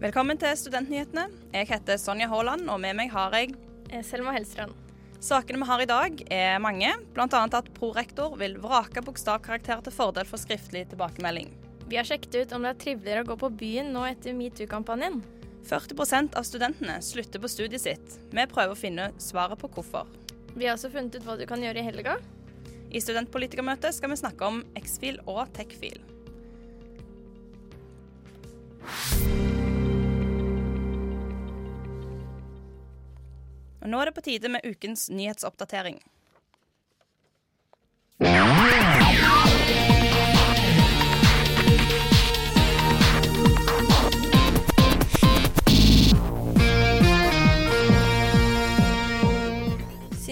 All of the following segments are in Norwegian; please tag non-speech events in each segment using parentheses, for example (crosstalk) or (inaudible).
Velkommen til Studentnyhetene. Jeg heter Sonja Haaland, og med meg har jeg Selma Hellstrand. Sakene vi har i dag, er mange. Bl.a. at prorektor vil vrake bokstavkarakter til fordel for skriftlig tilbakemelding. Vi har sjekket ut om det er triveligere å gå på byen nå etter metoo-kampanjen. 40% av studentene slutter på studiet sitt. Vi prøver å finne svaret på hvorfor. Vi har også funnet ut hva du kan gjøre i helga. I studentpolitikermøtet skal vi snakke om X-fil og Tech-fil. Og nå er det på tide med ukens nyhetsoppdatering.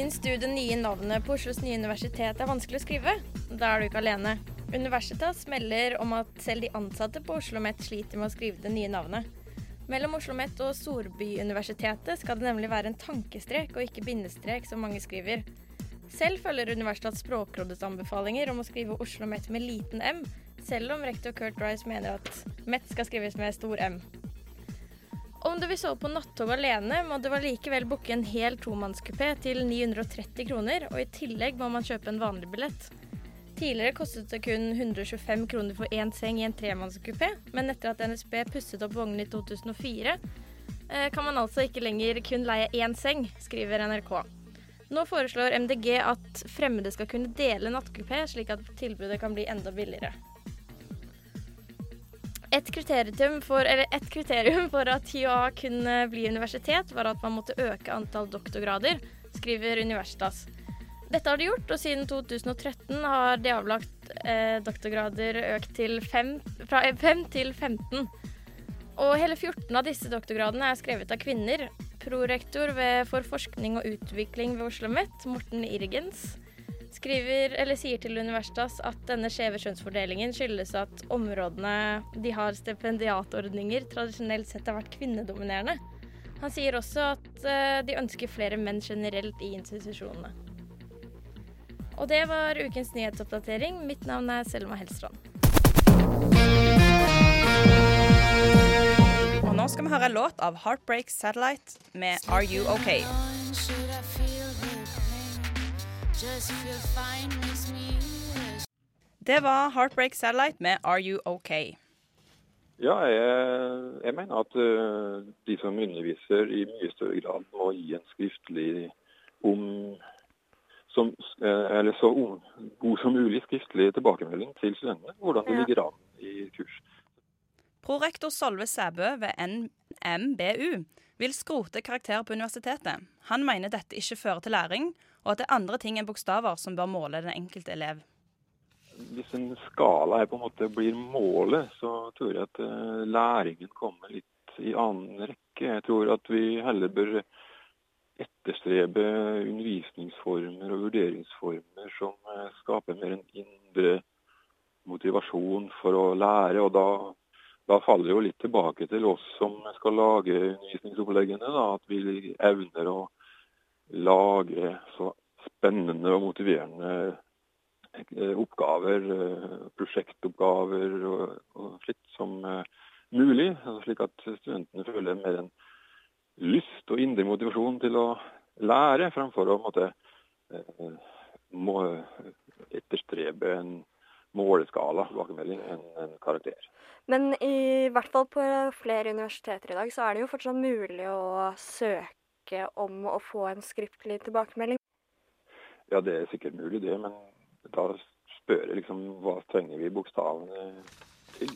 Syns du det nye navnet på Oslos nye universitet er vanskelig å skrive? Da er du ikke alene. Universitas melder om at selv de ansatte på Oslo OsloMet sliter med å skrive det nye navnet. Mellom Oslo OsloMet og Storbyuniversitetet skal det nemlig være en tankestrek og ikke bindestrek, som mange skriver. Selv følger Universitats språkrådets anbefalinger om å skrive Oslo OsloMet med liten m, selv om rektor Kurt Rice mener at Met skal skrives med stor m. Om du vil sove på nattog alene, må du allikevel booke en hel tomannskupé til 930 kroner, og i tillegg må man kjøpe en vanlig billett. Tidligere kostet det kun 125 kroner for én seng i en tremannskupé, men etter at NSB pusset opp vognene i 2004, eh, kan man altså ikke lenger kun leie én seng, skriver NRK. Nå foreslår MDG at fremmede skal kunne dele nattkupé, slik at tilbudet kan bli enda billigere. Et kriterium, for, et kriterium for at HiOA kunne bli universitet, var at man måtte øke antall doktorgrader, skriver Universitas. Dette har de gjort, og siden 2013 har de avlagt eh, doktorgrader økt til fem, fra 5 til 15. Og hele 14 av disse doktorgradene er skrevet av kvinner. Prorektor ved, for forskning og utvikling ved Oslo OsloMet, Morten Irgens, skriver, eller sier til Universitas at denne skjeve kjønnsfordelingen skyldes at områdene de har stipendiatordninger, tradisjonelt sett har vært kvinnedominerende. Han sier også at eh, de ønsker flere menn generelt i institusjonene. Og det var ukens nyhetsoppdatering. Mitt navn er Selma Helstrand. Og nå skal vi høre en låt av Heartbreak Satellite med Are You OK? Det var Heartbreak Satellite med Are You OK? Ja, jeg, jeg mener at uh, de som underviser i mye større grad må gi en skriftlig om som, eh, eller så om, god som mulig skriftlig tilbakemelding til studentene. Hvordan det Ja. ligger an i kurs. Prorektor Solve Sæbø ved NMBU vil skrote karakter på universitetet. Han mener dette ikke fører til læring, og at det er andre ting enn bokstaver som bør måle den enkelte elev. Hvis en skala her på en måte blir målet, så tror jeg at eh, læringen kommer litt i annen rekke. Jeg tror at vi heller bør etterstrebe undervisningsformer og vurderingsformer som eh, skaper mer en indre motivasjon for å lære. og da, da faller det jo litt tilbake til oss som skal lage undervisningsoppleggene. Da, at vi evner å lage så spennende og motiverende eh, oppgaver, eh, prosjektoppgaver og, og slikt som eh, mulig. altså Slik at studentene føler mer en lyst og indre motivasjon til å lære, fremfor å måtte, må etterstrebe en måleskala tilbakemelding enn en karakter. Men i hvert fall på flere universiteter i dag så er det jo fortsatt mulig å søke om å få en skriftlig tilbakemelding. Ja, det er sikkert mulig det, men da spør jeg liksom hva trenger vi bokstavene til?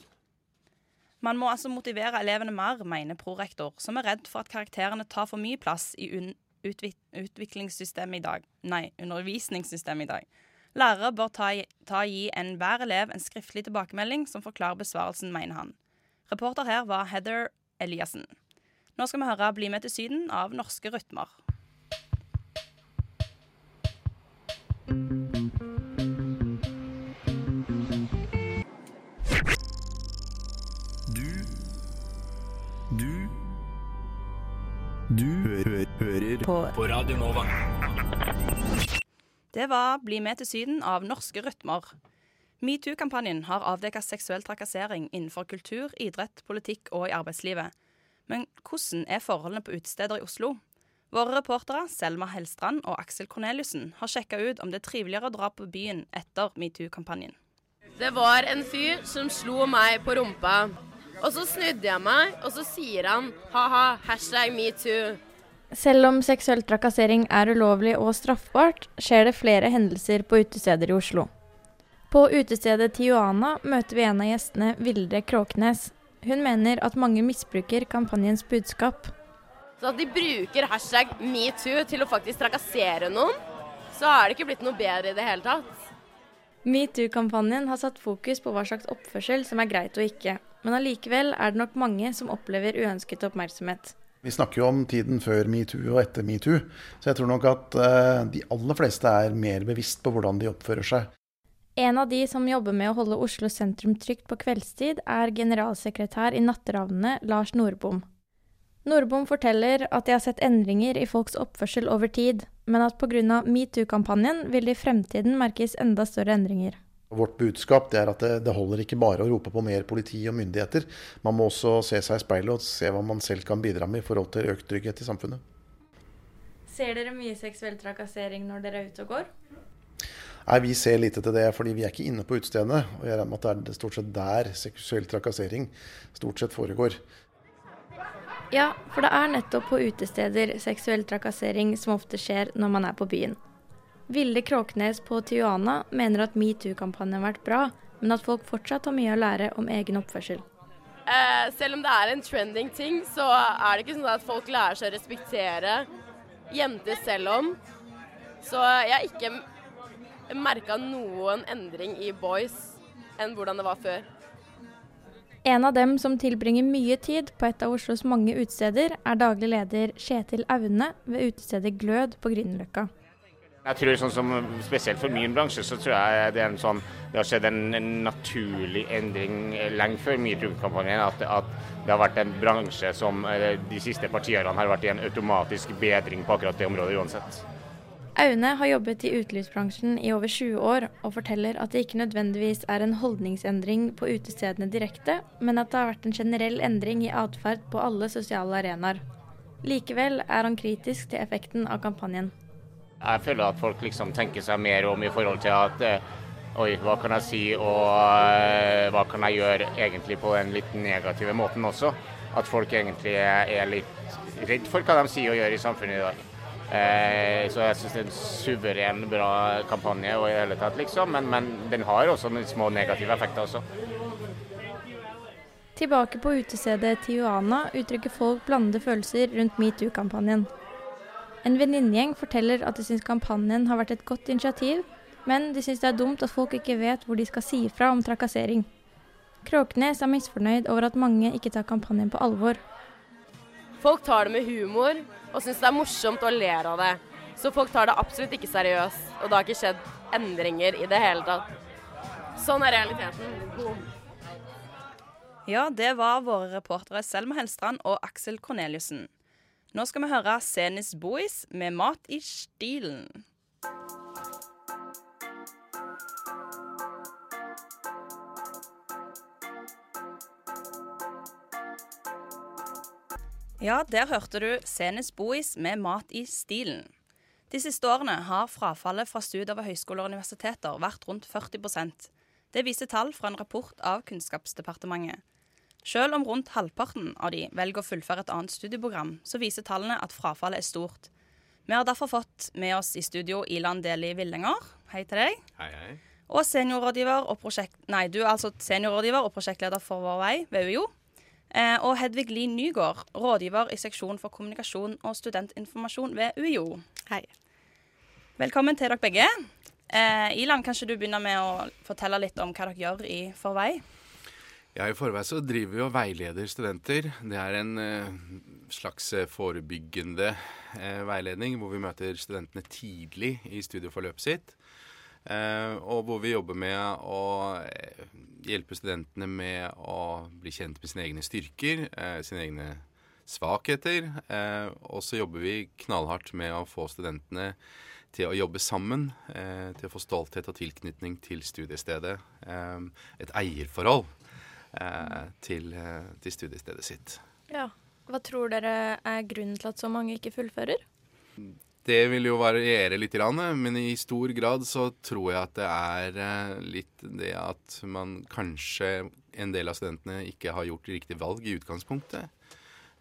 Man må altså motivere elevene mer, mener prorektor, som er redd for at karakterene tar for mye plass i un utviklingssystemet i dag. Nei, undervisningssystemet i dag. Lærere bør ta, ta gi enhver elev en skriftlig tilbakemelding som forklarer besvarelsen, mener han. Reporter her var Heather Eliassen. Nå skal vi høre 'Bli med til Syden' av Norske Rytmer. Du Du Du hø hø hører på. på Radio Nova. Det var Bli med til Syden av Norske Rytmer. Metoo-kampanjen har avdekket seksuell trakassering innenfor kultur, idrett, politikk og i arbeidslivet. Men hvordan er forholdene på utesteder i Oslo? Våre reportere Selma Hellstrand og Aksel Korneliussen har sjekka ut om det er triveligere å dra på byen etter metoo-kampanjen. Det var en fyr som slo meg på rumpa. Og så snudde jeg meg, og så sier han ha-ha, hashtag metoo. Selv om seksuell trakassering er ulovlig og straffbart, skjer det flere hendelser på utesteder i Oslo. På utestedet Tijuana møter vi en av gjestene, Vilde Kråknes. Hun mener at mange misbruker kampanjens budskap. Så at de bruker hashtag metoo til å faktisk trakassere noen, så er det ikke blitt noe bedre i det hele tatt. Metoo-kampanjen har satt fokus på hva slags oppførsel som er greit og ikke, men allikevel er det nok mange som opplever uønsket oppmerksomhet. Vi snakker jo om tiden før metoo og etter metoo, så jeg tror nok at uh, de aller fleste er mer bevisst på hvordan de oppfører seg. En av de som jobber med å holde Oslo sentrum trygt på kveldstid, er generalsekretær i Natteravnene, Lars Nordbom. Nordbom forteller at de har sett endringer i folks oppførsel over tid, men at pga. metoo-kampanjen vil det i fremtiden merkes enda større endringer. Vårt budskap er at det, det, holder ikke bare å rope på mer politi og myndigheter. Man må også se seg i speilet og se hva man selv kan bidra med i forhold til økt trygghet i samfunnet. Ser dere mye seksuell trakassering når dere er ute og går? Nei, Vi ser lite til det, fordi vi er ikke inne på utestedene. Og jeg regner med at det er stort sett der seksuell trakassering stort sett foregår. Ja, for det er nettopp på utesteder seksuell trakassering som ofte skjer når man er på byen. Vilde Kråknes på Tijuana mener at metoo-kampanjen har vært bra, men at folk fortsatt har mye å lære om egen oppførsel. Eh, selv om det er en trending ting, så er det ikke sånn at folk lærer seg å respektere jenter selv om. Så jeg er ikke merka noen endring i boys enn hvordan det var før. En av dem som tilbringer mye tid på et av Oslos mange utesteder, er daglig leder Kjetil Aune ved utestedet Glød på Grünerløkka. Jeg tror sånn som Spesielt for min bransje så tror jeg det, er en sånn, det har skjedd en, en naturlig endring lenge før metoo-kampanjen. At, at, det har vært en bransje som de siste partiårene har vært i en automatisk bedring på akkurat det området uansett. Aune har jobbet i utelivsbransjen i over 20 år, og forteller at det ikke nødvendigvis er en holdningsendring på utestedene direkte, men at det har vært en generell endring i atferd på alle sosiale arenaer. Likevel er han kritisk til effekten av kampanjen. Jeg føler at folk liksom tenker seg mer om i forhold til at eh, Oi, hva kan jeg si, og uh, hva kan jeg gjøre egentlig på den litt negative måten også? At folk egentlig er litt redd for hva de sier og gjør i samfunnet i dag. Uh, så jeg syns det er en suveren, bra kampanje og i hele tatt, liksom. Men, men den har også noen små negative effekter også. Tilbake på utestedet Tijuana uttrykker folk blandede følelser rundt metoo-kampanjen. En venninnegjeng forteller at de syns kampanjen har vært et godt initiativ, men de syns det er dumt at folk ikke vet hvor de skal si ifra om trakassering. Kråknes er misfornøyd over at mange ikke tar kampanjen på alvor. Folk tar det med humor og syns det er morsomt og ler av det. Så folk tar det absolutt ikke seriøst, og det har ikke skjedd endringer i det hele tatt. Sånn er realiteten. Ja, det var våre reportere Selma Hellstrand og Aksel Korneliussen. Nå skal vi høre Senis Boys med Mat i stilen. Ja, der hørte du Senes Bois med Mat i stilen. De siste årene har frafallet fra studier ved høyskoler og universiteter vært rundt 40% Det viser tall fra en rapport av Kunnskapsdepartementet. Selv om rundt halvparten av de velger å fullføre et annet studieprogram, så viser tallene at frafallet er stort. Vi har derfor fått med oss i studio Ilan Deli Villenger. Hei til deg. Hei, hei. Og seniorrådgiver og prosjekt... Nei, du er altså seniorrådgiver og prosjektleder for Vår Vei ved UiO. Eh, og Hedvig Lien Nygaard, rådgiver i seksjon for kommunikasjon og studentinformasjon ved UiO. Hei. Velkommen til dere begge. Eh, Ilan, kanskje du begynner med å fortelle litt om hva dere gjør i Forvei? Ja, I Forvei så driver vi og veileder studenter. Det er en eh, slags eh, forebyggende eh, veiledning hvor vi møter studentene tidlig i studieforløpet sitt. Uh, og hvor vi jobber med å hjelpe studentene med å bli kjent med sine egne styrker, sine egne svakheter. og så jobber vi knallhardt med å få studentene til å jobbe sammen, eh, til å få stolthet og tilknytning til studiestedet. Eh, et eierforhold eh, til, eh, til studiestedet sitt. Ja. Hva tror dere er grunnen til at så mange ikke fullfører? Det vil jo variere litt, men i stor grad så tror jeg at det er eh, litt det at man kanskje en del av studentene ikke har gjort riktig valg i utgangspunktet.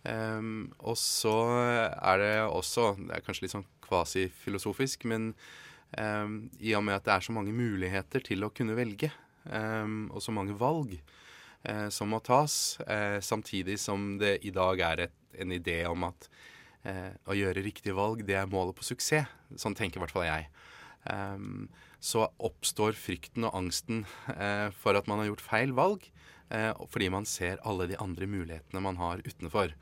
Um, og så er det også Det er kanskje litt sånn kvasifilosofisk, men um, i og med at det er så mange muligheter til å kunne velge, um, og så mange valg uh, som må tas, uh, samtidig som det i dag er et, en idé om at å gjøre riktige valg, det er målet på suksess. Sånn tenker i hvert fall jeg. Um, så oppstår frykten og angsten for at man har gjort feil valg, fordi man ser alle de andre mulighetene man har utenfor.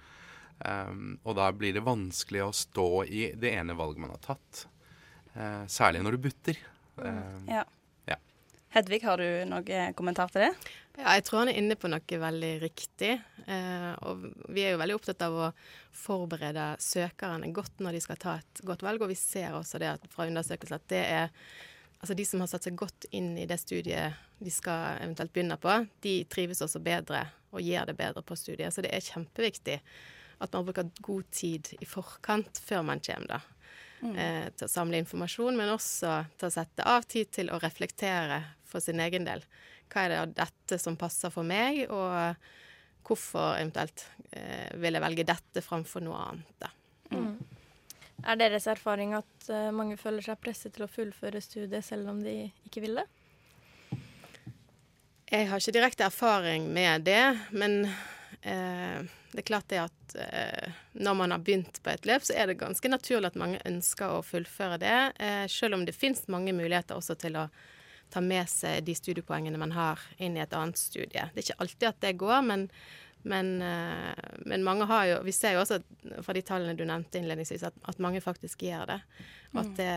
Um, og da blir det vanskelig å stå i det ene valget man har tatt. Særlig når du butter. Uh, Ja. ja. Hedvig, har du noen kommentar til det? Ja, jeg tror han er inne på noe veldig riktig. Eh, og vi er jo veldig opptatt av å forberede søkerne godt når de skal ta et godt valg. Og vi ser også det at, fra undersøkelser at det er altså de som har satt seg godt inn i det studiet de skal eventuelt begynne på, de trives også bedre og gjør det bedre på studiet. Så det er kjempeviktig at man bruker god tid i forkant før man kommer, da. Eh, til å samle informasjon, men også til å sette av tid til å reflektere for sin egen del. Hva er det av dette som passer for meg, og hvorfor eventuelt eh, vil jeg velge dette framfor noe annet. Da. Er deres erfaring at uh, mange føler seg presset til å fullføre studiet selv om de ikke vil det? Jeg har ikke direkte erfaring med det, men eh, det er klart det at eh, når man har begynt på et løp, så er det ganske naturlig at mange ønsker å fullføre det. Eh, selv om det finnes mange muligheter også til å ta med seg de studiepoengene man har, inn i et annet studie. Det er ikke alltid at det går, men, men, eh, men mange har jo Vi ser jo også fra de tallene du nevnte innledningsvis, at, at mange faktisk gjør det. At det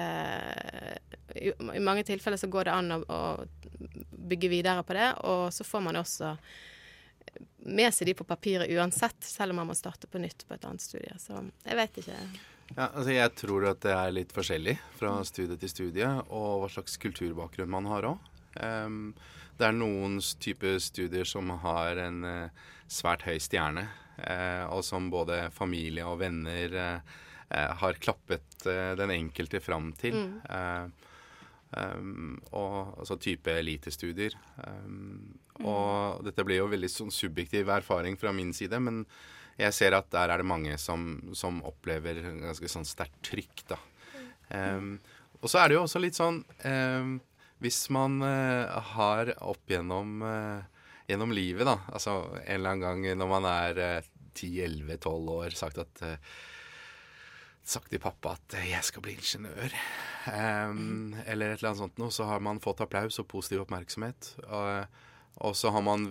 i, I mange tilfeller så går det an å, å bygge videre på det, og så får man også med seg de på papiret uansett, selv om man må starte på nytt på et annet studie. Så jeg vet ikke. Ja, altså jeg tror at det er litt forskjellig fra studie til studie, og hva slags kulturbakgrunn man har òg. det er noen type studier som har en uh, svært høy stjerne, uh, og som både familie og venner uh, har klappet den enkelte fram til. Eh, um, og altså type elitestudier. Um, og dette blir jo veldig sånn subjektiv erfaring fra min side, men jeg ser at der er det mange som, som opplever ganske sånn sterkt trykk, da. Um, og så er det jo også litt sånn um, Hvis man uh, har opp gjennom, uh, gjennom livet, da, altså en eller annen gang når man er uh, 10-11-12 år, sagt at eh, sagt til pappa at eh, jeg skal bli ingeniør, um, eller et eller annet sånt noe, så har man fått applaus og positiv oppmerksomhet. Og, og så har man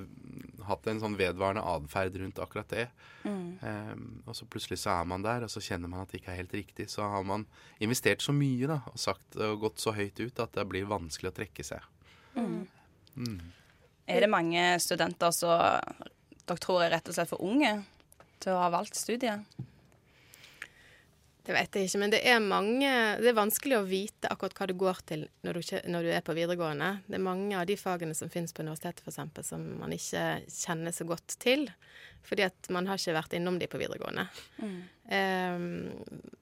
hatt en sånn vedvarende atferd rundt akkurat det. Um, og så plutselig så er man der, og så kjenner man at det ikke er helt riktig. Så har man investert så mye da, og sagt og gått så høyt ut at det blir vanskelig å trekke seg. Mm. Er det mange studenter som dere tror er rett og slett for unge til å ha valgt studiet? Det vet jeg ikke, men det er mange Det er vanskelig å vite akkurat hva det går til når du, ikke- når du er på videregående. Det er mange av de fagene som finnes på universitetet f.eks. som man ikke kjenner så godt til. Fordi at man har ikke vært innom de på videregående. Ehm,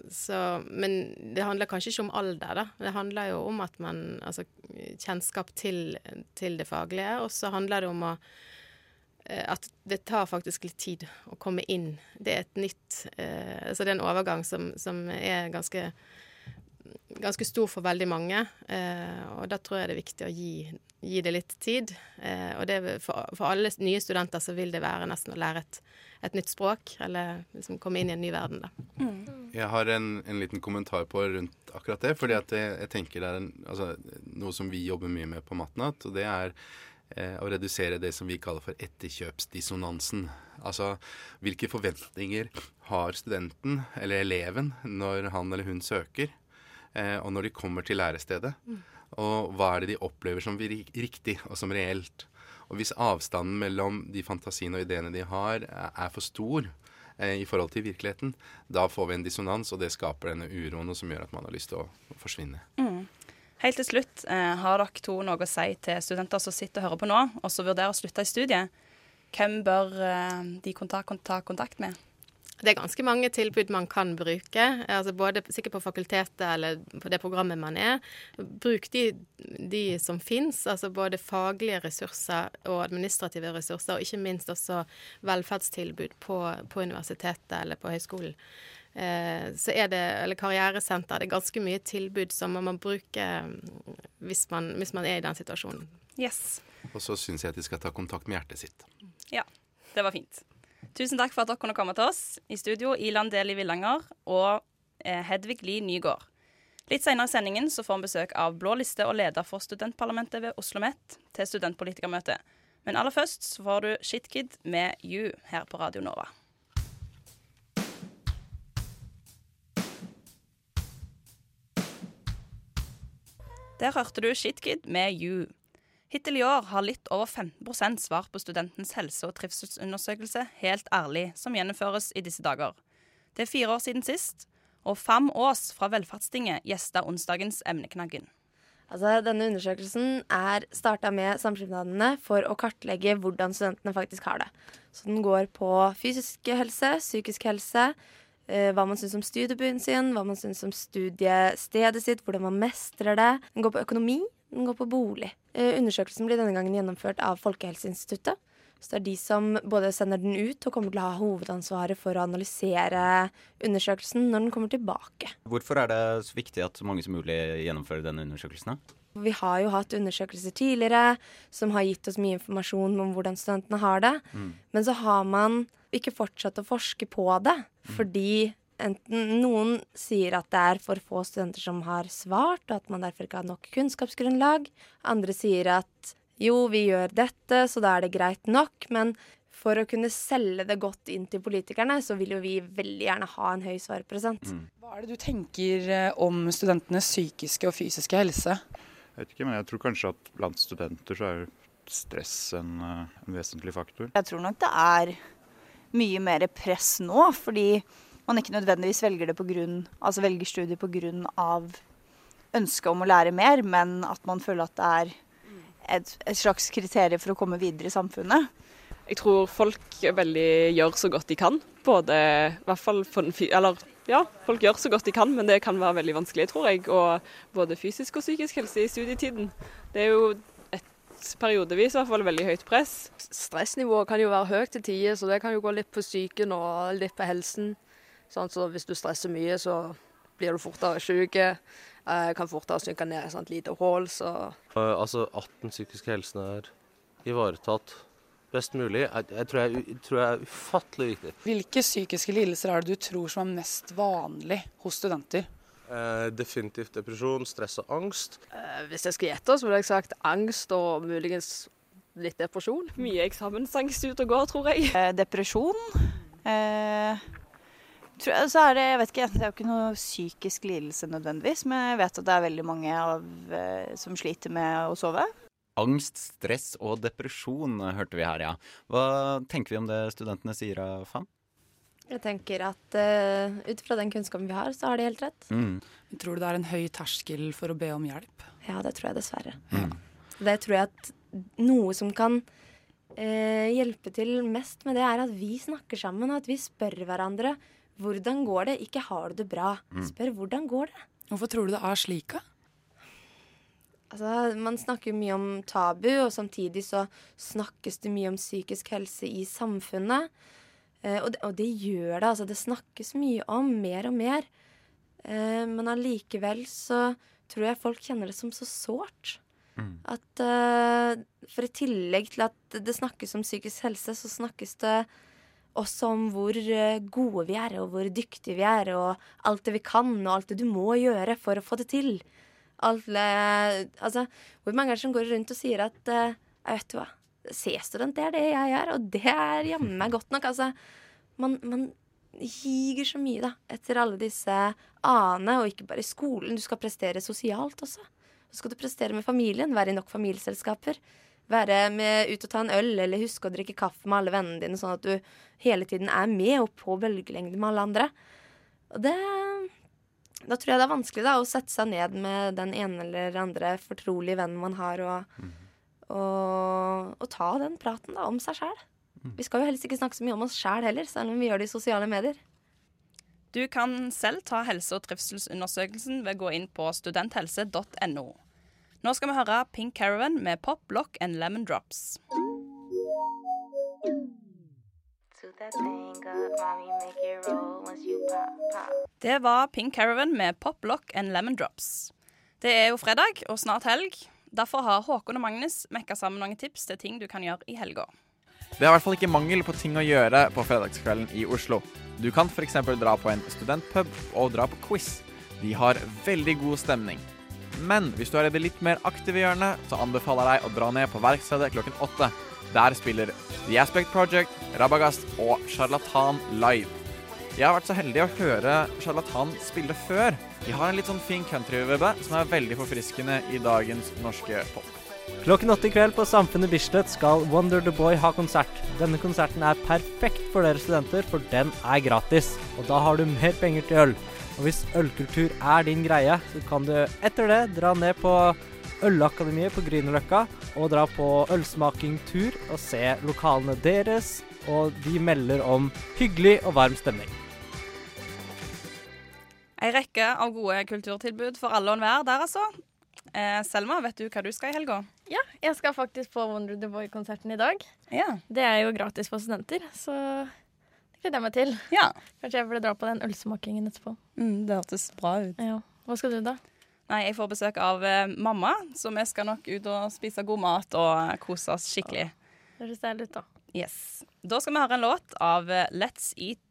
så, men det handler kanskje ikke om alder, da. Det handler jo om at man Altså kjennskap til, til det faglige. Og så handler det om å at det tar faktisk litt tid å komme inn. Det er et nytt eh, Altså det er en overgang som, som er ganske ganske stor for veldig mange. Eh, og da tror jeg det er viktig å gi, gi det litt tid. Eh, og det, for, for alle nye studenter så vil det være nesten å lære et, et nytt språk, eller liksom komme inn i en ny verden, da. Jeg har en, en liten kommentar på rundt akkurat det. fordi at jeg, jeg tenker det er en, altså, noe som vi jobber mye med på Matnat. Og det er eh, å redusere det som vi kaller for etterkjøpsdissonansen. Altså hvilke forventninger har studenten eller eleven når han eller hun søker, eh, og når de kommer til lærestedet. Og hva er det de opplever som riktig og som reelt. Og hvis avstanden mellom de fantasiene og ideene de har, er er for stor, eh, i forhold til virkeligheten, da får vi en dissonans, og det skaper denne uroen som gjør at man har lyst til å forsvinne. Mm. Helt til slutt, eh, har dere to noe å si til studenter som sitter og hører på nå, og som vurderer å slutte i studiet? Hvem bør eh, de ta kontakt med? Det er ganske mange tilbud man kan bruke, altså både sikkert på fakultetet eller på det programmet man er. Bruk de, de som fins, altså både faglige ressurser og administrative ressurser, og ikke minst også velferdstilbud på, på universitetet eller på høyskolen. Eh, så er det, eller karrieresenter, det er ganske mye tilbud som man må bruke hvis man, hvis man er i den situasjonen. Yes. Og så syns jeg at de skal ta kontakt med hjertet sitt. Ja, det var fint. Tusen takk for at dere kunne komme til oss. I studio Ilan Deli Villanger og eh, Hedvig Li Nygård. Litt senere i sendingen så får vi besøk av Blå liste og leder for studentparlamentet ved Oslo OsloMet til studentpolitikermøte. Men aller først så får du Shitkid med You her på Radio Nova. Der hørte du Shitkid med You. Hittil i år har litt over 15% svart på studentens helse- og trivselsundersøkelse Helt ærlig, som gjennomføres i disse dager. Det er fire år siden sist, og Fam Aas fra Velferdstinget gjesta onsdagens emneknaggen. Altså, denne undersøkelsen er starta med samskipnadene for å kartlegge hvordan studentene faktisk har det. Så den går på fysisk helse, psykisk helse, hva man syns om studiebyen sin, hva man syns om studiestedet sitt, hvordan man mestrer det. Den går på økonomi, den går på bolig. Eh, undersøkelsen blir denne gangen gjennomført av Folkehelseinstituttet. Så det er de som både sender den ut og kommer til å ha hovedansvaret for å analysere undersøkelsen når den kommer tilbake. Hvorfor er det så viktig at så mange som mulig gjennomfører denne undersøkelsen? Vi har jo hatt undersøkelser tidligere som har gitt oss mye informasjon om hvordan studentene har det. Mm. Men så har man ikke fortsatt å forske på det, mm. fordi enten noen sier at det er for få studenter som har svart, og at man derfor ikke har nok kunnskapsgrunnlag. Andre sier at jo, vi gjør dette, så da er det greit nok. Men for å kunne selge det godt inn til politikerne, så vil jo vi veldig gjerne ha en høy svarprosent. Mm. Hva er det du tenker eh, om studentenes psykiske og fysiske helse? Jeg vet ikke, men jeg tror kanskje at blant studenter så er stress en, eh, en vesentlig faktor. Jeg tror nok det er mye mer press nå, fordi man ikke nødvendigvis velger det på grunn, altså velger studiet pga. ønsket om å lære mer, men at man føler at det er et, et, slags kriterium for å komme videre i samfunnet. Jeg tror folk veldig gjør så godt de kan. Både i hvert fall for, Eller ja, folk gjør så godt de kan, men det kan være veldig vanskelig, tror jeg. Og både fysisk og psykisk helse i studietiden. Det er jo periodevis i hvert fall veldig høyt press. Stressnivået kan jo være høyt til tider, så det kan jo gå litt på psyken og litt på helsen. Sånn, så hvis du stresser mye, så blir du fortere syk. Eh, kan fortere synke ned i et lite hull. Så. Uh, altså at den psykiske helsen er ivaretatt best mulig, jeg, jeg, tror, jeg, tror jeg er ufattelig viktig. Hvilke psykiske lidelser er det du tror som er mest vanlig hos studenter? Eh, definitivt depresjon, stress og angst. Eh, hvis jeg skulle gjette, så ville jeg sagt angst og muligens litt depresjon. Mye eksamensangst ute og går, tror jeg. Eh, depresjon. Eh, så er det, jeg vet ikke, det er jo ikke noe psykisk lidelse nødvendigvis, men jeg vet at det er veldig mange av, eh, som sliter med å sove. Angst, stress og depresjon hørte vi her, ja. Hva tenker vi om det studentene sier, Fan? Jeg tenker at uh, ut fra den kunnskapen vi har, så har de helt rett. Mm. Tror du det er en høy terskel for å be om hjelp? Ja, det tror jeg dessverre. Mm. Det tror jeg at noe som kan uh, hjelpe til mest med det, er at vi snakker sammen, og at vi spør hverandre hvordan går det? Ikke har du det bra. Mm. Spør hvordan går det. Hvorfor tror du det er slik, da? Altså, man snakker mye om tabu, og samtidig så snakkes det mye om psykisk helse i samfunnet. Eh, og, det, og, det, gjør det. Altså, det snakkes mye om, mer og mer. Eh, men allikevel så tror jeg folk kjenner det som så sårt. Mm. At eh, For i tillegg til at det snakkes om psykisk helse, så snakkes det også om hvor gode vi er, og hvor dyktige vi er, og alt det vi kan, og alt det du må gjøre for å få det til. Alle, altså, hvor mange er det som går rundt og sier at Jeg vet du hva, C-student, det er det jeg er, og det er jammen meg godt nok. Altså, man, man higer så mye da, etter alle disse a-ene, og ikke bare i skolen. Du skal prestere sosialt også. Så skal du prestere med familien, være i nok familieselskaper. være med ut og ta en øl, eller huske å drikke kaffe med alle vennene dine, sånn at du hele tiden er med og på bølgelengde med alle andre. Og det Da tror jeg det er vanskelig da, å sette seg ned med den ene eller andre fortrolige vennen man har, og, og, og ta den praten da, om seg sjæl. Vi skal jo helst ikke snakke så mye om oss sjæl heller, selv om vi gjør det i sosiale medier. Du kan selv ta helse- og trivselsundersøkelsen ved å gå inn på studenthelse.no. Nå skal vi høre Pink Caravan med Pop, Lock and Lemon Drops. Det var Pink Caravan med Pop, Lock and Lemon Drops. Det er jo fredag og snart helg. Derfor har Håkon og Magnus mekka sammen noen tips til ting du kan gjøre i helga. Det er i hvert fall ikke mangel på ting å gjøre på fredagskvelden i Oslo. Du kan f.eks. dra på en studentpub og dra på quiz. De har veldig god stemning. Men hvis du er i det litt mer aktive hjørnet, så anbefaler jeg deg å dra ned på Verkstedet klokken åtte. Der spiller The Aspect Project, Rabagast og Charlatan live. Jeg har vært så heldig å høre Charlatan spille før. De har en litt sånn fin country-vibbe som er veldig forfriskende i dagens norske pop. Klokken åtte i kveld på Samfunnet Bislett skal Wonder the Boy ha konsert. Denne konserten er perfekt for dere studenter, for den er gratis. Og da har du mer penger til øl. Og hvis ølkultur er din greie, så kan du etter det dra ned på Ølakademiet på Grünerløkka og dra på ølsmakingtur og se lokalene deres. Og de melder om hyggelig og varm stemning. Ei rekke av gode kulturtilbud for alle og enhver der, altså. Eh, Selma, vet du hva du skal i helga? Ja, jeg skal faktisk på Wonder the Boy-konserten i dag. Ja. Det er jo gratis for studenter, så det gleder jeg meg til. Ja. Kanskje jeg burde dra på den ølsmakingen etterpå. Mm, det hørtes bra ut. Ja. Hva skal du, da? Nei, jeg får besøk av eh, mamma, så vi skal nok ut og spise god mat og kose oss skikkelig. Høres deilig ut, da. Yes. Da skal vi høre en låt av eh, Let's Eat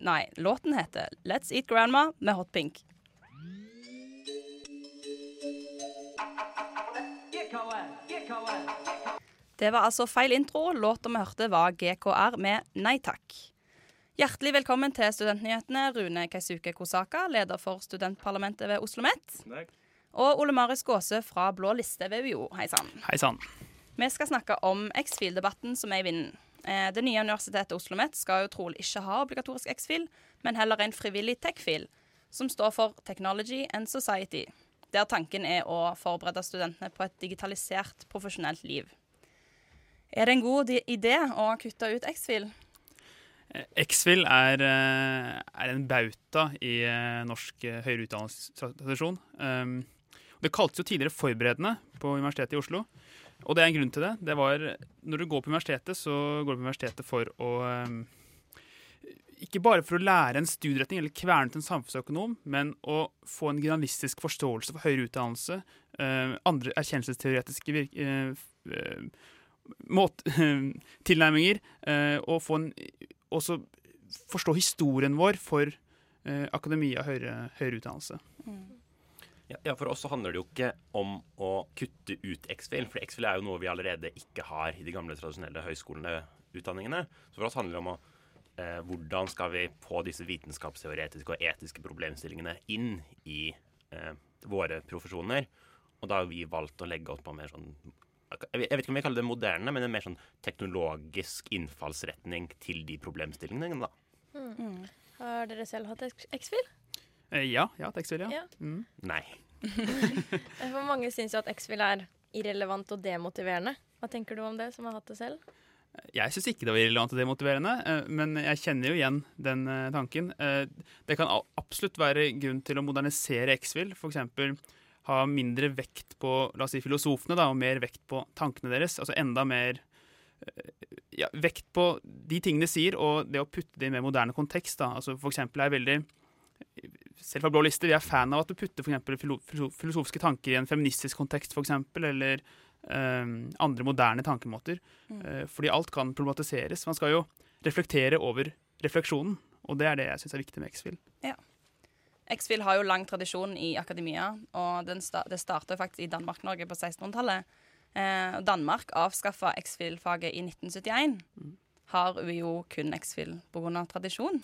Nei, låten heter Let's Eat Grandma med Hot Pink. Det var altså feil intro. Låta vi hørte var GKR med Nei takk. Hjertelig velkommen til Studentnyhetene, Rune Keisuke Kosaka, leder for studentparlamentet ved Oslo OsloMet. Og Ole Marius Gåse fra Blå liste ved UiO. Hei sann. Hei sann. Vi skal snakke om X-Fil-debatten som er i vinden. Eh, Det nye universitetet Oslo OsloMet skal jo trolig ikke ha obligatorisk X-Fil, men heller en frivillig tech-fil, som står for Technology and Society. Der tanken er å forberede studentene på et digitalisert, profesjonelt liv. Er det en god idé å kutte ut X-Fil? X-Fil er, eh, er en bauta i eh, norsk eh, høyere utdannelsestradisjon. Um, Det kaltes jo tidligere forberedende på Universitetet i Oslo. Og det er en grunn til det. det var, når du går på universitetet, så går du på universitetet for å um, Ikke bare for å lære en studieretning eller kverne til en samfunnsøkonom, men å få en generalistisk forståelse for høyere utdannelse, eh, andre erkjennelsesteoretiske eh, eh, (laughs) tilnærminger, eh, og få en, også forstå historien vår for eh, akademia og høyere, høyere utdannelse. Ja, ja, For oss så handler det jo ikke om å kutte ut X-Fil, for X-Fil er jo noe vi allerede ikke har i de gamle, tradisjonelle høyskolene utdanningene. Så for oss handler det om å, eh, hvordan skal vi få disse vitenskapsteoretiske og etiske problemstillingene inn i eh, våre profesjoner. Og da har vi valgt å legge oss på mer sånn jeg vet ikke om jeg kaller det moderne, men en mer sånn teknologisk innfallsretning til de problemstillingene. da. Mm. Har dere selv hatt X- X-Fil? Eh, ja, ja, tekstfil, ja. Ja. Mm. Nei. (laughs) For mange syns jo at X-Fill er irrelevant og demotiverende. Hva tenker du om det, som har hatt det selv? Jeg syns ikke det var irrelevant og demotiverende, eh, men jeg kjenner jo igjen den eh, tanken. Eh, Det kan absolutt være grunn til å modernisere X-Fill. F.eks. ha mindre vekt på la oss si, filosofene da, og mer vekt på tankene deres. Altså enda mer eh, ja, vekt på de tingene de sier, og det å putte det i en mer moderne kontekst. Da. Altså for eksempel er jeg veldig selv fra Blå liste, vi er fan av at du putter for filosofiske tanker i en feministisk kontekst, for eksempel, eller um, andre moderne tankemåter. Mm. Uh, fordi alt kan problematiseres. Man skal jo reflektere over refleksjonen, og det er det jeg syns er viktig med X-Fil. Ja. X-Fil har jo lang tradisjon i akademia, og den sta det starta faktisk i Danmark-Norge på 1600-tallet. Eh, Danmark avskaffa X-Fil-faget i 1971. Har UiO kun X-Fil pga. tradisjon?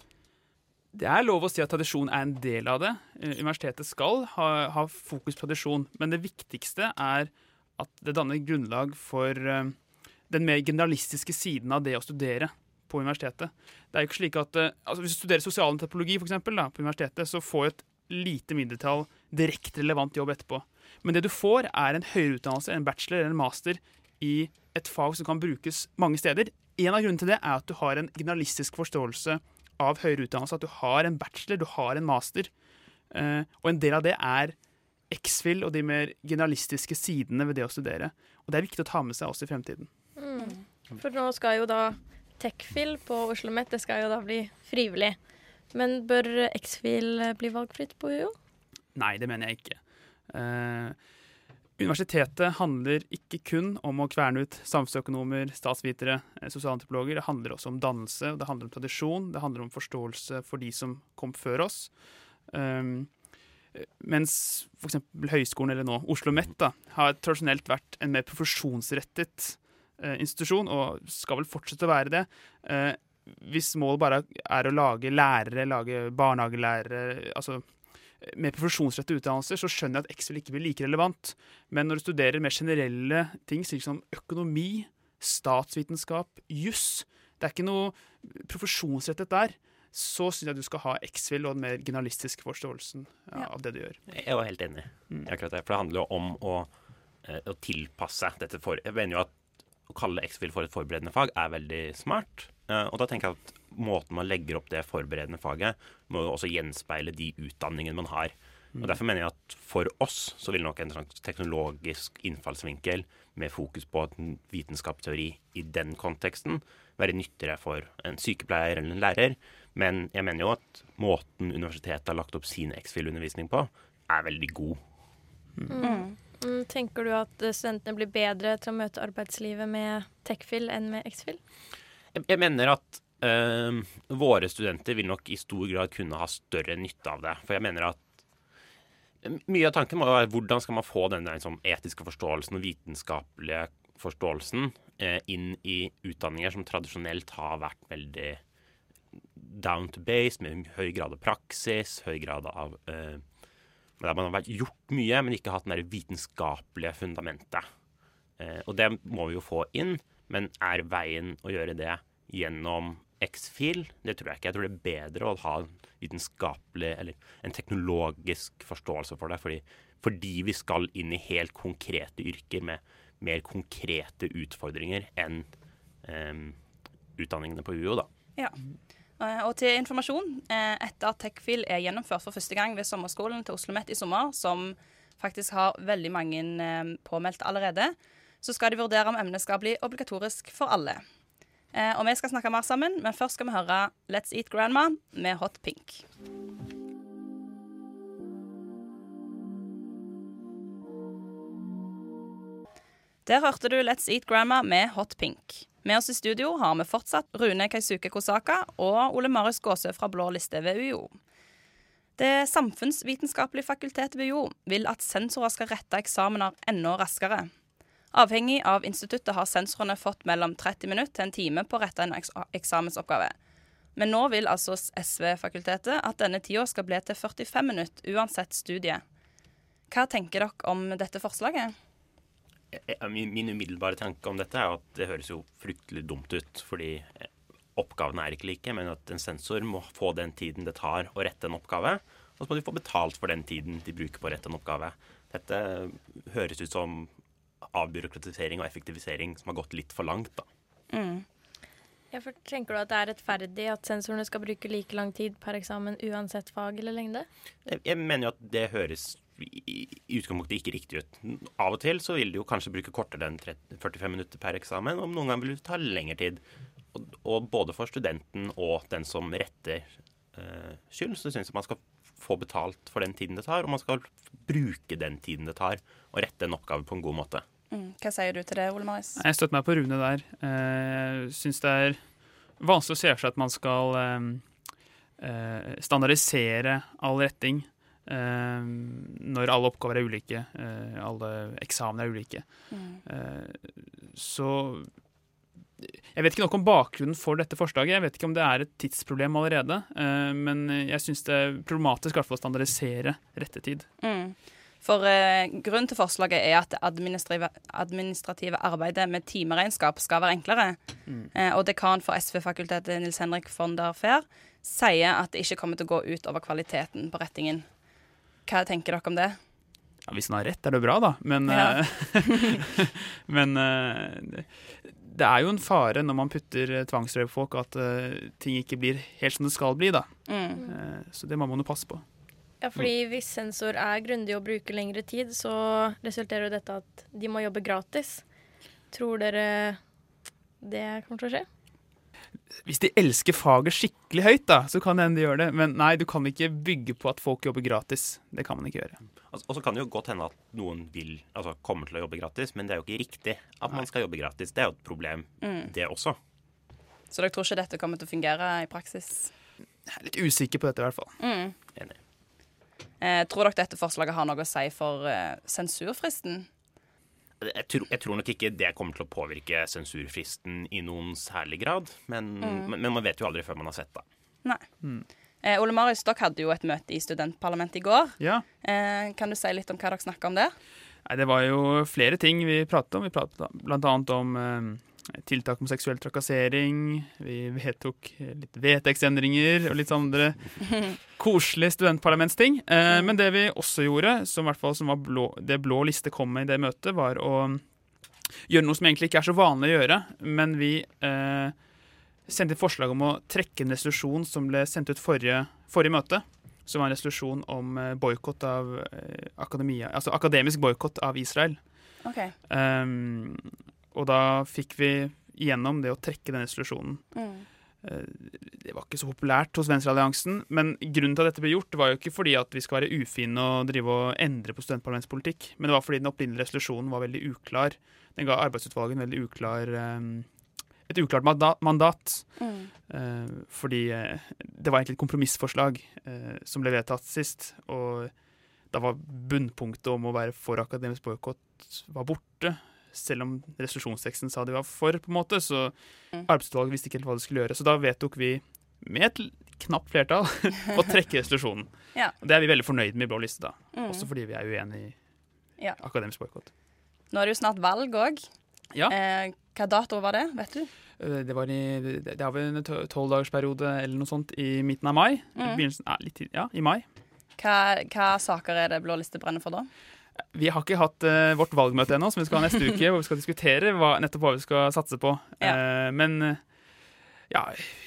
Det er lov å si at tradisjon er en del av det. Eh, Universitetet skal ha, ha fokus på tradisjon, men det viktigste er at det danner grunnlag for eh, den mer generalistiske siden av det å studere på universitetet. Det er jo ikke slik at eh, altså Hvis du studerer sosial antropologi for eksempel, da, på universitetet, så får et lite mindretall direkte relevant jobb etterpå. Men det du får, er en høyere utdannelse, en bachelor eller en master i et fag som kan brukes mange steder. En av grunnene til det er at du har en generalistisk forståelse av høyere utdannelse. At du har en bachelor, du har en master. Eh, og en del av det er X-FIL og de mer generalistiske sidene ved det å studere. Og det er viktig å ta med seg også i fremtiden. Mm. For nå skal jo da Techfil på Oslo OsloMet det skal jo da bli frivillig. Men bør X-Fil bli valgfritt på UiO? Nei, det mener jeg ikke. Eh, universitetet handler ikke kun om å kverne ut samfunnsøkonomer, statsvitere, eh, sosialantropologer. Det handler også om dannelse, det handler om tradisjon, det handler om forståelse for de som kom før oss. Um, mens f.eks. høyskolen, eller nå Oslo OsloMet, har tradisjonelt vært en mer profesjonsrettet uh, institusjon, og skal vel fortsette å være det. Uh, hvis målet bare er å lage lærere, lage barnehagelærere, altså med profesjonsrettede utdannelser, så skjønner jeg at Excel ikke blir like relevant. Men når du studerer mer generelle ting, slik som økonomi, statsvitenskap, juss Det er ikke noe profesjonsrettet der. Så syns jeg du skal ha X-Fill og den mer generalistiske forståelsen ja, av det du gjør. Jeg var helt enig mm. akkurat det. For det handler jo om å, eh, å tilpasse dette for Jeg mener jo at å kalle X-Fill for et forberedende fag er veldig smart. Eh, og da tenker jeg at måten man legger opp det forberedende faget, må jo også gjenspeile de utdanningene man har. Og Derfor mener jeg at for oss så vil nok en slags teknologisk innfallsvinkel med fokus på vitenskapsteori i den konteksten være nyttigere for en sykepleier eller en lærer. Men jeg mener jo at måten universitetet har lagt opp sin X-FIL-undervisning på, er veldig god. Mm. Mm. Tenker du at studentene blir bedre til å møte arbeidslivet med TechFIL enn med X-FIL? Jeg, jeg mener at øh, våre studenter vil nok i stor grad kunne ha større nytte av det. For jeg mener at mye av tanken må være hvordan skal man få den liksom, etiske forståelsen og vitenskapelige forståelsen uh, inn i utdanninger som tradisjonelt har vært veldig down to base, med høy grad av praksis, høy grad av uh, Der man har gjort mye, men ikke hatt det vitenskapelige fundamentet. Eh, og det må vi jo få inn. Men er veien å gjøre det gjennom X-fil? Det tror jeg ikke. Jeg tror det er bedre å ha en vitenskapelig eller en teknologisk forståelse for det. Fordi, fordi vi skal inn i helt konkrete yrker med mer konkrete utfordringer enn um, utdanningene på UiO, da. Ja. Eh, og til informasjon, eh, etter at TechFil er gjennomført for første gang ved sommerskolen til Oslo OsloMet i sommer, som faktisk har veldig mange påmeldte allerede, så skal de vurdere om emnet skal bli obligatorisk for alle. Eh, og vi skal snakke mer sammen, men først skal vi høre Let's Eat Grandma med Hot Pink. Der hørte du Let's Eat Grandma med Hot Pink. Med oss i studio har vi fortsatt Rune Kaisuke Kosaka og Ole Marius Gåsø fra Blå liste ved UiO. Det samfunnsvitenskapelige fakultetet ved UiO vil at sensorer skal rette eksamener enda raskere. Avhengig av instituttet har sensorene fått mellom 30 minutter til en time på å rette en eksamensoppgave. Men nå vil altså SV-fakultetet at denne tida skal bli til 45 minutter uansett studie. Hva tenker dere om dette forslaget? Min, min umiddelbare tanke om dette er at det høres jo fryktelig dumt ut. Fordi eh, oppgavene er ikke like, men at en sensor må få den tiden det tar å rette en oppgave. Og så må de få betalt for den tiden de bruker på å rette en oppgave. Dette høres ut som avbyråkratisering og effektivisering som har gått litt for langt. da. Mm. Ja, for Tenker du at det er rettferdig at sensorene skal bruke like lang tid per eksamen uansett fag eller lengde? Jeg, mener jo at det høres i, i utgangspunktet ikke riktig ut. Av og til så vil de jo kanskje bruke kortere enn 30, 45 minutter per eksamen, og noen ganger vil det ta lengre tid. Og, og både for studenten og den som retter eh, skyld, så syns jeg man skal få betalt for den tiden det tar, og man skal bruke den tiden det tar og rette en oppgave på en god måte. Mm. Hva sier du til det, Ole Marius? Jeg støtter meg på Rune der. Jeg eh, syns det er vanskelig å se for seg at man skal eh, eh, standardisere all retting når alle oppgaver er ulike, alle eksamener er ulike. Mm. Så jeg vet ikke noe om bakgrunnen for dette forslaget. Jeg vet ikke om det er et tidsproblem allerede. Men jeg syns det er problematisk i hvert fall å standardisere rettetid. Mm. For eh, grunnen til forslaget er at det administrative, administrative arbeidet med timeregnskap skal være enklere. Mm. Eh, og dekan for SV-fakultetet, Nils Henrik von der Fehr, sier at det ikke kommer til å gå ut over kvaliteten på rettingen. Hva tenker dere om det? Ja, hvis han har rett, er det bra, da. Men, Ja. eh, (laughs) men eh, det- er jo en fare når man putter eh, på folk, at ting ikke blir helt som det skal bli. da. Mm. Så det må man jo passe på. Ja, fordi hvis sensor er grundig og bruker lengre tid, så resulterer jo dette at de må jobbe gratis. Tror dere det kommer til å skje? Hvis de elsker faget skikkelig høyt, da, så kan det hende de gjør det. Men nei, du kan ikke bygge på at folk jobber gratis. Det kan man ikke gjøre. Altså, og så kan det jo godt hende at noen vil, altså kommer til å jobbe gratis, men det er jo ikke riktig at man skal jobbe gratis. Det er jo et problem, Mm. det også. Så dere tror ikke dette kommer til å fungere i praksis? Jeg er litt usikker på dette, i hvert fall. Mm. Enig. Eh, tror dere dette forslaget har noe å si for eh, sensurfristen? Jeg tror, jeg tror nok ikke det kommer til å påvirke sensurfristen i noen særlig grad, men, Mm. men, men man vet jo aldri før man har sett det. Nei. Eh, Ole Marius, dere hadde jo et møte i studentparlamentet i går. Ja. Eh, kan du si litt om hva dere snakka om der? Nei, Det var jo flere ting vi pratet om. Vi pratet bl.a. om eh, tiltak om seksuell trakassering. Vi vedtok litt vedtektsendringer og litt andre (laughs) koselige studentparlamentsting. Eh, men det vi også gjorde, som, i hvert fall, som var blå, det blå liste kom med i det møtet, var å gjøre noe som egentlig ikke er så vanlig å gjøre. Men vi eh, sendte et forslag om å trekke en resolusjon som ble sendt ut forrige, forrige møte. Som var en resolusjon om eh, boikott av eh, akademia, altså akademisk boikott av Israel. OK. Um, og da fikk vi igjennom det å trekke den resolusjonen. Mm. Eh, Det var ikke så populært hos Venstrealliansen, men grunnen til at dette ble gjort, var jo ikke fordi at vi skal være ufine og drive og endre på studentparlamentspolitikk, men det var fordi den opprinnelige resolusjonen var veldig uklar. Den ga arbeidsutvalget en veldig uklar um, et uklart mandat. Mm. Eh, fordi eh, det var egentlig et kompromissforslag eh, som ble vedtatt sist. Og da var bunnpunktet om å være for akademisk boikott var borte. Selv om resolusjonsteksten sa de var for, på en måte, så Mm. arbeidsutvalget visste ikke helt hva de skulle gjøre. Så da vedtok vi, med et knapt flertall, (laughs) å trekke resolusjonen. Ja. Og det er vi veldig fornøyd med i Blå liste, da. Mm. Også fordi vi er uenig i Ja. akademisk boikott. Nå er det jo snart valg òg. Ja. Eh, hva dato var det, vet du? Eh, Det var i Det har vi en to- tolvdagersperiode eller noe sånt i midten av mai. Mm. begynnelsen, ja, litt, ja, i mai. Hva, hva saker er det Blå liste brenner for da? Vi har ikke hatt uh, vårt valgmøte ennå, som vi skal ha neste uke, hvor vi skal diskutere hva, nettopp hva vi skal satse på. Eh, men eh, ja,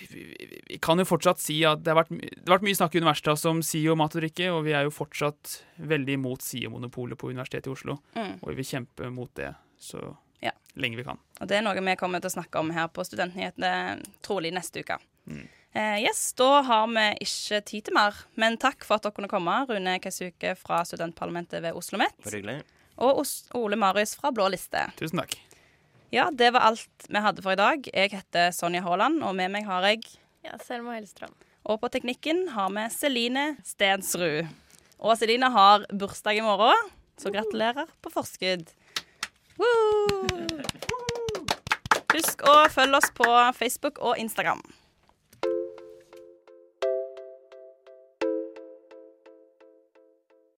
vi, vi, vi kan jo fortsatt si at det har vært, det har vært mye snakk i universitetet om SIO mat og drikke, og vi er jo fortsatt veldig imot SIO-monopolet på Universitetet i Oslo. Mm. Og vi vil kjempe mot det så Ja. lenge vi kan. Og det er noe vi kommer til å snakke om her på Studentnyhetene trolig neste uke. Mm. Eh, yes, Da har vi ikke tid til mer, men takk for at dere kunne komme. Rune Keisuke fra studentparlamentet ved Oslo OsloMet. Og Ole Marius fra Blå liste. Tusen takk. Ja, det var alt vi hadde for i dag. Jeg heter Sonja Haaland, og med meg har jeg Ja, Selma Hellstrøm. Og på teknikken har vi Celine Stensrud. Og Celine har bursdag i morgen, så gratulerer på forskudd. Woo! (laughs) Husk å følge oss på Facebook og Instagram.